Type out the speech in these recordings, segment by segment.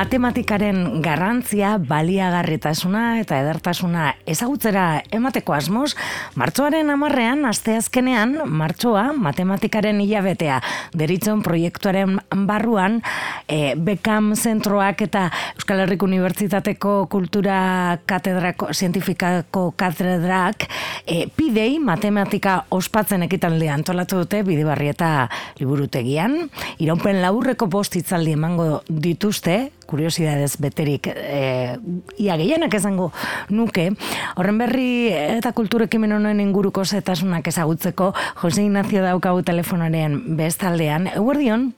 Matematikaren garrantzia, baliagarritasuna eta edertasuna ezagutzera emateko asmoz, martxoaren amarrean, asteazkenean, martxoa, matematikaren hilabetea deritzen proiektuaren barruan, e, Bekam zentroak eta Euskal Herriko Unibertsitateko Kultura Katedrako, Zientifikako Katedrak, e, pidei matematika ospatzen ekitalde antolatu dute bidebarri eta liburutegian. Iraupen laburreko bost hitzaldi emango dituzte, kuriosidadez beterik e, ia gehienak esango nuke. Horren berri eta kulturekimen honen inguruko zetasunak ezagutzeko Jose Ignacio daukagu telefonaren bestaldean. Eguerdion?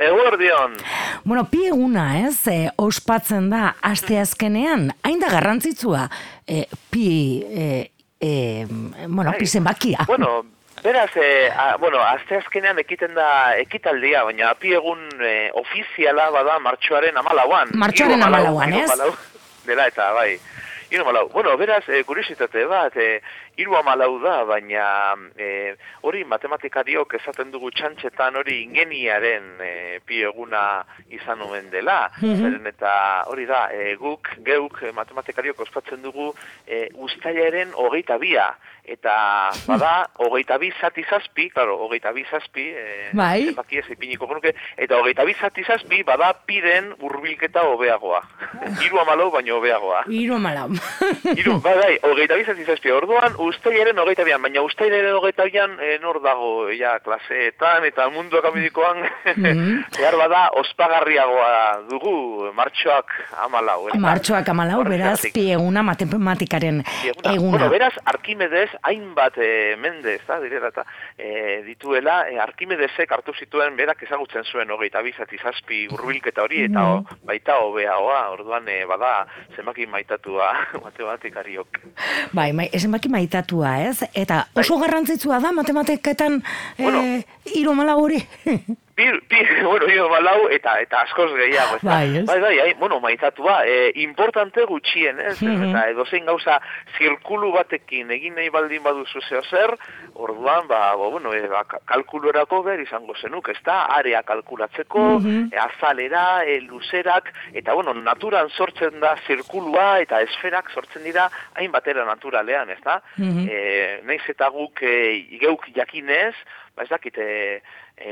Eguerdion. Bueno, pi eguna, ez, e, ospatzen da asteazkenean, hain da garrantzitsua e, pi, e, e, bueno, pi zenbakia. Bueno, Beraz, e, a, bueno, azte azkenean ekiten da ekitaldia, baina api egun e, ofiziala bada martxoaren amalauan. Martxoaren amalauan, ez? Dela eta, bai. Iru amalau. Bueno, beraz, e, kuriositate bat, e, iru amalau da, baina e, hori matematikariok esaten dugu txantxetan hori ingeniaren e, pi eguna izan omen dela. Mm eta hori da, e, guk, geuk, matematikariok ospatzen dugu e, ustailaren hogeita bia eta bada hogeita bi zati zazpi, claro, hogeita bi zazpi, e, bai. ez ipiniko konuke, eta hogeita bi zati zazpi bada piren urbilketa hobeagoa. Hiru amalau baino hobeagoa. Hiru amalau. Hiru, bai, bai, hogeita bi zati zazpi, orduan ustailaren hogeita bian, baina ustailaren hogeita bian e, nor dago, ja, klaseetan eta mundu akamidikoan, mm -hmm. behar bada ospagarriagoa dugu martxoak amalau. Martxoak amalau, beraz, pieguna matematikaren eguna. Bueno, beraz, Arkimedes hainbat e, mende, ez da, direla eta e, dituela, e, Arkimedesek hartu zituen berak ezagutzen zuen hogeita bizati zazpi urbilketa hori, eta o, baita hobeagoa, orduan e, bada zenbaki maitatua matematikariok. Bai, mai, zenbaki maitatua, ez? Eta oso bai. garrantzitsua da matematiketan bueno, e, iru hori? Pi, pi, bueno, yo balau eta eta askoz gehiago, ez bai, bai, bai, bai, bueno, maitatua, e, importante gutxien, ez? Mm -hmm. Eta edo zein gauza zirkulu batekin egin nahi baldin baduzu zeo zer, orduan, ba, bo, bueno, e, ba, kalkuluerako behar izango zenuk, ez da, area kalkulatzeko, mm -hmm. e, azalera, e, luzerak, eta, bueno, naturan sortzen da zirkulua eta esferak sortzen dira hainbatera naturalean, ez da? Mm -hmm. e, naiz eta guk e, geuk jakinez, ba, ez dakite, e,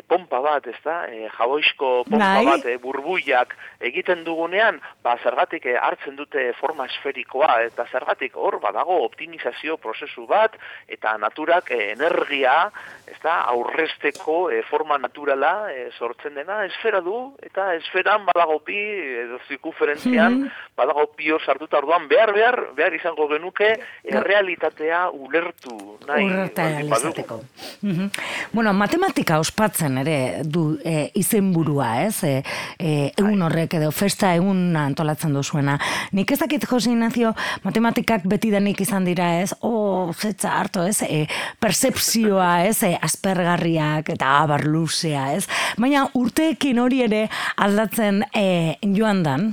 pompa bat, ez da, e, jaboizko pompa Nai. bat, e, burbuiak egiten dugunean, ba, zergatik e, hartzen dute forma esferikoa, eta zergatik hor badago optimizazio prozesu bat, eta naturak e, energia, ez da, aurrezteko e, forma naturala e, sortzen dena, esfera du, eta esferan badago pi, edo zikuferentzian, mm -hmm. badago pio sartuta orduan, behar, behar, behar izango genuke, e, realitatea ulertu. Nahi, Ulerta Mm Bueno, matematika ospat martxan ere du e, izenburua, ez? E, e, egun horrek edo festa egun antolatzen duzuena. Nik ez dakit Jose Ignacio matematikak beti denik izan dira, ez? O, zetza harto, ez? E, percepzioa, ez? E, aspergarriak eta abar luzea, ez? Baina urteekin hori ere aldatzen e, joan dan,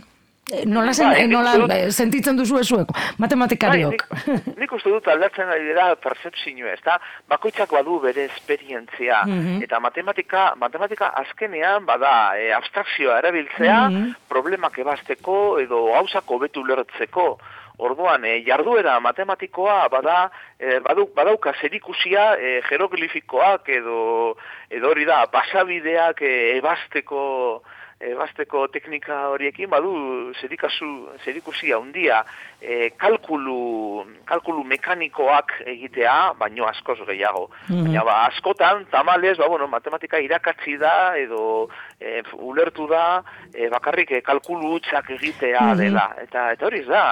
nola, zen, ba, nola dut, sentitzen duzu ezueko, matematikariok. Ba, nik, nik uste dut aldatzen ari dira percepzio, ez da, bakoitzak badu bere esperientzia, mm eta matematika, matematika azkenean, bada, e, abstrakzioa erabiltzea, mm problemak ebasteko, edo hausak hobetu lertzeko, Orduan, e, jarduera matematikoa bada, e, baduk, badauka zerikusia e, jeroglifikoak edo, edo hori da, pasabideak e, ebasteko ebasteko teknika horiekin badu zerikazu zerikusia handia e, kalkulu kalkulu mekanikoak egitea baino askoz gehiago mm baina ba askotan tamales ba bueno matematika irakatsi da edo e, ulertu da e, bakarrik e, kalkulu hutsak egitea mhm. dela eta eta hori da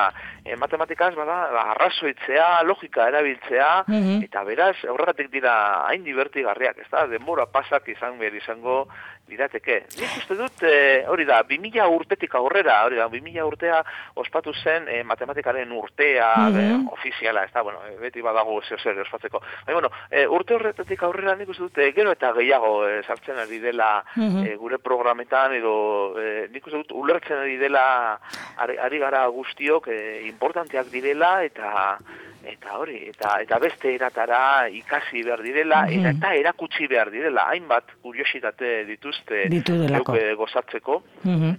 e, matematikaz bada ba, arrazoitzea logika erabiltzea mhm. eta beraz horregatik dira hain divertigarriak ezta denbora pasak izan behar izango lirateke. Nik uste dut, e, hori da, 2000 urtetik aurrera, hori da, 2000 urtea ospatu zen e, matematikaren urtea mm -hmm. ofiziala, ez da, bueno, eh, beti badago zeo zer ospatzeko. Baina, bueno, e, urte horretatik aurrera nik uste dut, e, gero eta gehiago e, sartzen ari dela mm gure programetan, edo e, nik uste dut, ulertzen ari dela ari, ari gara guztiok e, importanteak direla, eta eta hori, eta eta beste eratara ikasi behar direla, eta, eta erakutsi behar direla, hainbat kuriositate dituzte Ditu euke gozatzeko. Mhm.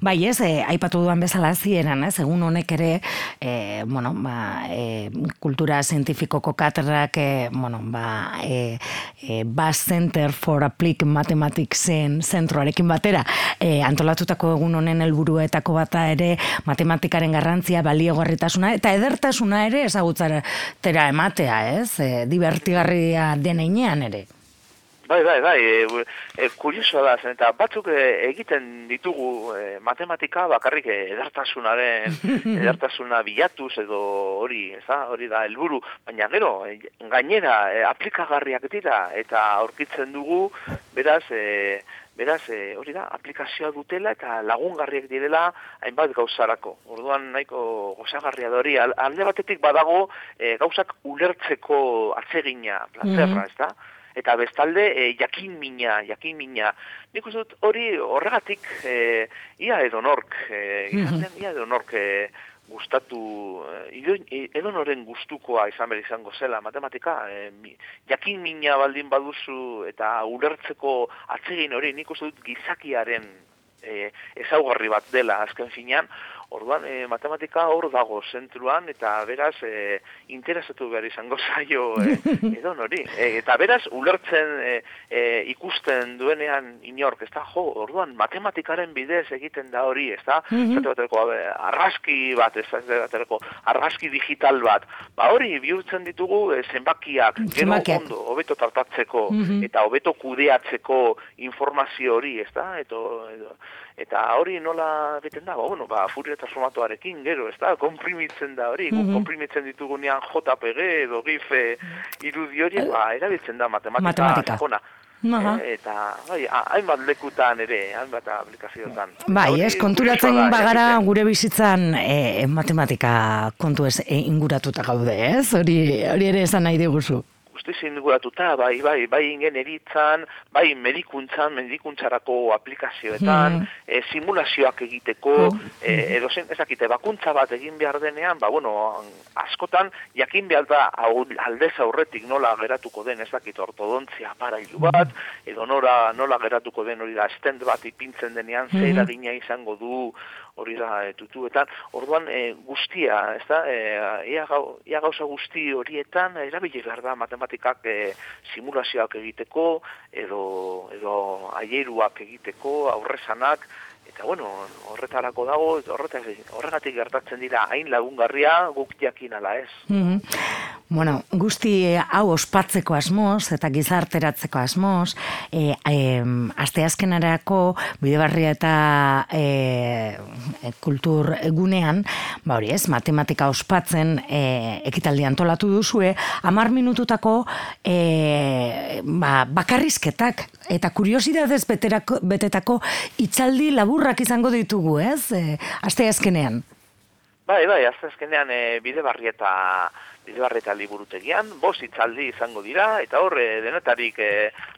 Bai, ez, eh, aipatu duan bezala zieran, ez, egun honek ere, eh, bueno, ba, eh, kultura zientifikoko katedrak, eh, bueno, ba, eh, eh, Bass Center for Applied Mathematicsen zentroarekin batera, eh, antolatutako egun honen helburuetako bata ere, matematikaren garrantzia, baliogarritasuna, eta edertasuna ere ezagutzara tera ematea, ez, eh, divertigarria deneinean ere. Bai, bai, bai, e, e, kuriosoa da, zen, eta batzuk e, egiten ditugu e, matematika bakarrik e, edertasunaren, edertasuna bilatuz edo hori, ez da, hori da, helburu, baina gero, e, gainera, e, aplikagarriak dira, eta aurkitzen dugu, beraz, e, beraz, e, hori da, aplikazioa dutela eta lagungarriak direla hainbat gauzarako. Orduan nahiko gozagarria da hori, Al- alde batetik badago e, gauzak ulertzeko atsegina, plazerra, ez da? eta bestalde e, jakin mina, jakin mina. Nik uste dut hori horregatik e, ia edonork, e, izaten ia edonork e, gustatu, e, edonoren gustukoa izan behar izango zela matematika, e, mi, jakin mina baldin baduzu eta ulertzeko atsegin hori nik uste dut gizakiaren e, ezaugarri bat dela azken finean, Orduan, e, matematika hor dago zentruan, eta beraz, e, interesatu behar izango zaio e, edo nori. E, eta beraz, ulertzen e, e, ikusten duenean inork, ez da, jo, orduan, matematikaren bidez egiten da hori, ez da, mm argazki bat, ez da, argazki digital bat. Ba hori, bihurtzen ditugu e, zenbakiak, gero ondo, hobeto tartatzeko, Mhm. eta hobeto kudeatzeko informazio hori, ez da, eto, edo, eta hori nola egiten da, ba, bueno, ba, Fourier transformatuarekin gero, ez da, komprimitzen da hori, Mhm. guk komprimitzen ditugunean JPG edo GIF eh, irudi hori, ba, erabiltzen da matematika, Matematika. sakona. Aha. Eh, eta, bai, ha- hainbat lekutan ere, hainbat aplikazioetan. Bai, ez, konturatzen bagara gure bizitzan e, matematika kontu ez e, inguratuta gaude, ez? Hori, hori ere esan nahi diguzu. Guztiz inguratuta, bai, bai, bai ingeneritzan, bai medikuntzan, medikuntzarako aplikazioetan, Mhm. eh, simulazioak egiteko, Mhm. eh, edo zen, ezakite, bakuntza bat egin behar denean, ba, bueno, askotan, jakin behar da aldez aurretik nola geratuko den, ez dakit, ortodontzia aparailu bat, edo nola, nola geratuko den hori da, stand bat ipintzen denean, zer eragina izango du, hori da, e, tutuetan, orduan e, guztia, ez da, e, ia, gau, ia gauza guzti horietan, erabili behar da matematikak e, simulazioak egiteko, edo, edo aieruak egiteko, aurresanak, eta bueno, horretarako dago, eta horretak- horregatik gertatzen dira hain lagungarria guk jakin ala ez. Mhm. Bueno, guzti hau ospatzeko asmoz eta gizarteratzeko asmoz, e, e, asteazkenarako bidebarria eta e, kultur egunean, ba hori ez, matematika ospatzen e, ekitaldi antolatu duzue, amar minututako e, ba, bakarrizketak eta kuriosidadez beterako, betetako itzaldi laburrak izango ditugu, ez? E, asteazkenean. Bai, bai, azkenean e, bide barrieta bide barrieta liburutegian, bost hitzaldi izango dira, eta hor, e, denetarik e,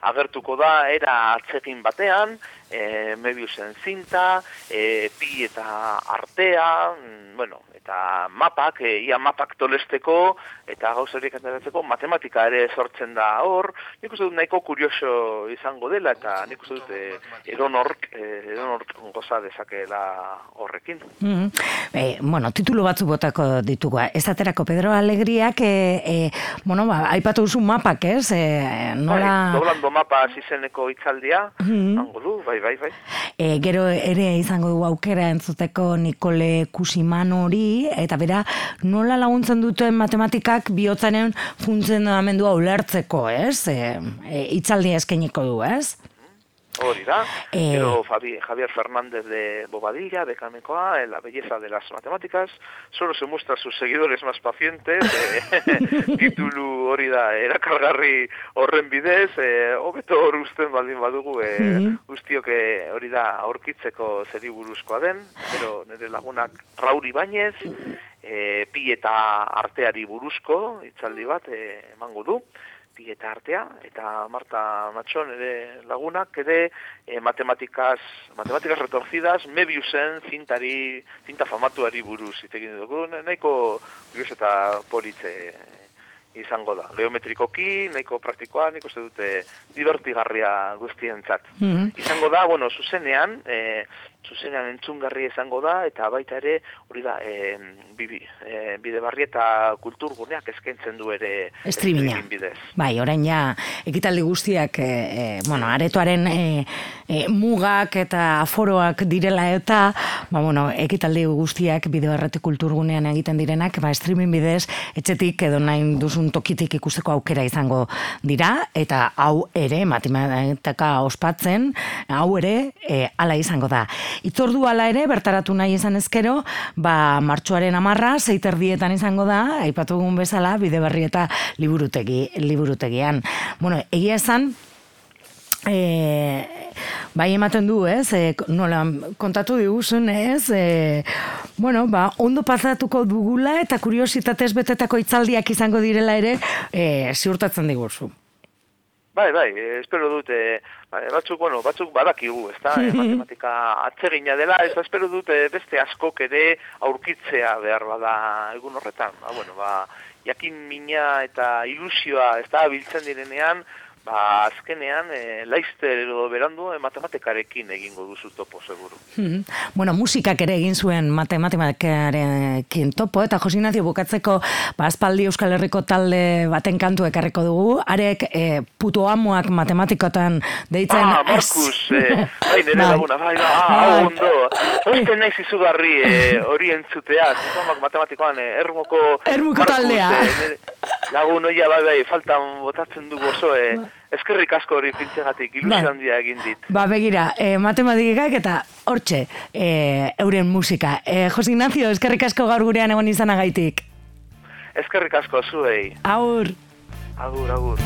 agertuko da, era atzegin batean, e, Mebiusen zinta, e, pi eta artea, mm, bueno, eta mapak, e, ia mapak tolesteko, eta gauzerik ateratzeko, matematika ere sortzen da hor, nik uste dut nahiko kurioso izango dela, eta nik uste dut e, edonork, e, edonork goza dezakeela horrekin. Mm e, bueno, titulu batzu botako ditugu. Ez aterako Pedro Alegriak, e, e, bueno, ba, aipatu duzu mapak, ez? E, nola... Bai, doblando mapa izeneko hitzaldia, Mhm. hango du, bai, bai, bai. E, gero ere izango du aukera entzuteko Nikole Eta bera nola laguntzen duten matematikak bihotzaren funtzionamendua ulertzeko, ez? E, e, hitzaldia eskainiko du, ez? Hori da. Eh. Gero Fabi- Javier Fernández de Bobadilla, de Camecoa, en la belleza de las matemáticas, solo se muestra a sus seguidores más pacientes, eh, titulu hori da, erakargarri horren bidez, eh, hobeto hor usten baldin badugu, Mhm. guztiok hori da aurkitzeko zeri buruzkoa den, pero nire lagunak Rauri Bainez, eh, pi eta arteari buruzko, hitzaldi bat, eh, emango du, eta artea, eta Marta Matxon ere lagunak, ere e, matematikaz, matematikaz retorzidas, mebiusen zintari, zinta famatuari buruz, itekin dugu, nahiko bius eta politze izango da. Geometrikoki, nahiko praktikoa, nahiko ze dute divertigarria guztientzat. Mm -hmm. Izango da, bueno, zuzenean, e, zuzenean entzungarri izango da, eta baita ere, hori da, e, bibi, e, bide barri eta kulturguneak eskaintzen du ere streaming bidez. Bai, orain ja, ekitaldi guztiak, e, e, bueno, aretoaren e, e, mugak eta aforoak direla eta, ba, bueno, ekitaldi guztiak bide barrete kulturgunean egiten direnak, ba, streaming bidez, etxetik edo nahi duzun tokitik ikusteko aukera izango dira, eta hau ere, matematika ospatzen, hau ere, e, ala izango da. Itzordu ala ere, bertaratu nahi izan ezkero, ba, martxoaren amarra, zeiterdietan izango da, aipatu egun bezala, bide berri eta liburutegi, liburutegian. Bueno, egia esan, e, bai ematen du, ez, e, nola, kontatu diguzun, ez, e, bueno, ba, ondo pasatuko dugula eta kuriositatez betetako itzaldiak izango direla ere, e, ziurtatzen diguzu. Bai, bai, espero dute, bai, batzuk, bueno, batzuk badakigu, ez da, eh, matematika atsegina dela, ez espero dute beste askok ere aurkitzea behar bada egun horretan. Ba, bueno, ba, jakin mina eta ilusioa, ez da, biltzen direnean, ba, azkenean, e, laizter edo berandu e, matematikarekin egingo duzu topo, seguru. Mhm. bueno, musikak ere egin zuen matematikarekin topo, eta Josinazio bukatzeko, ba, azpaldi Euskal Herriko talde baten kantu ekarriko dugu, arek e, puto amoak matematikotan deitzen... Ah, Markus, e, bai, nire bai. laguna, bai, bai, ah, bai. ondo. Oizte nahi zizugarri e, hori entzutea, zizuamak matematikoan, e, ermoko... Ermuko taldea. lagun oia, bai, bai, faltan botatzen du gozo, e, Eskerrik asko hori pintzegatik, ilusio ba. handia egin dit. Ba, begira, e, matematikak eta hortxe, e, euren musika. E, Jose Ignacio, eskerrik asko gaur gurean egon izanagaitik. Eskerrik asko, zuei. Aur. Agur, agur.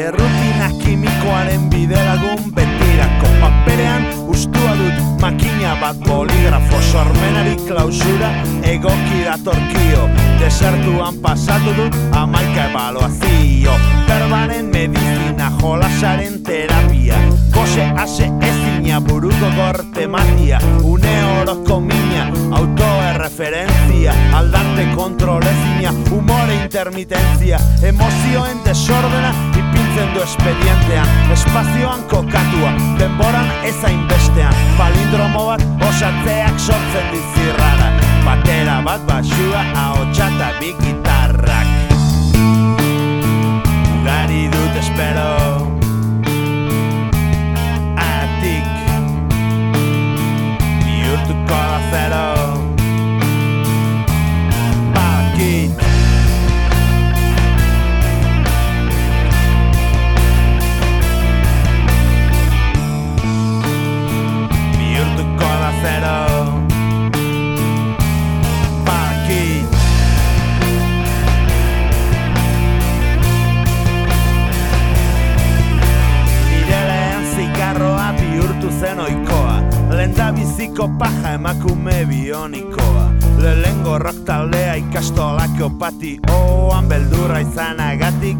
Errutina kimikoaren bidelagun betirako paperean ustua dut makina bat boligrafo sormenari klausura egoki datorkio. Desertuan pasatu dut amaika evaluazio perbanen medizina jolasaren terapia. Kose ase ezina buruko gorte matia. Une oroko mina, autoerreferentzia. Aldante kontrolezina, humore intermitenzia Emozioen desordena, ipintzen du espedientean Espazioan kokatua, denboran ezain bestean Palindromo bat osatzeak sortzen dizirrara Batera bat basua, hau txata bi biziko paja emakume bionikoa. Lehengo rock taldea ikastolako pati oan beldurra izanagatik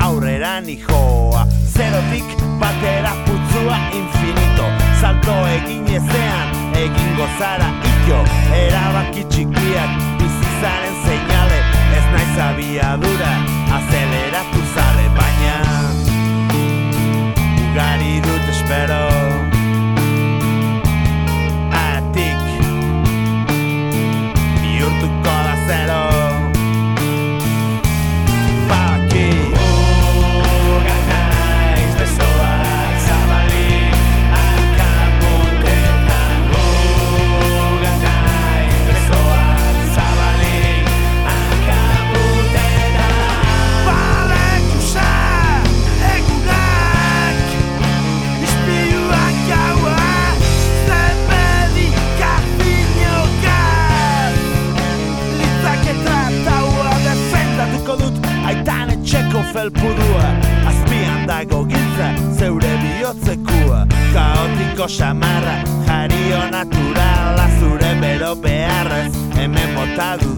aurrera nijoa Zerotik batera putzua infinito. Salto egin ezean egin gozara ikio Erabaki txikiak bizizaren seinale. Ez naiz abiadura azeleratu zale baina. Ugari dut espero sentado.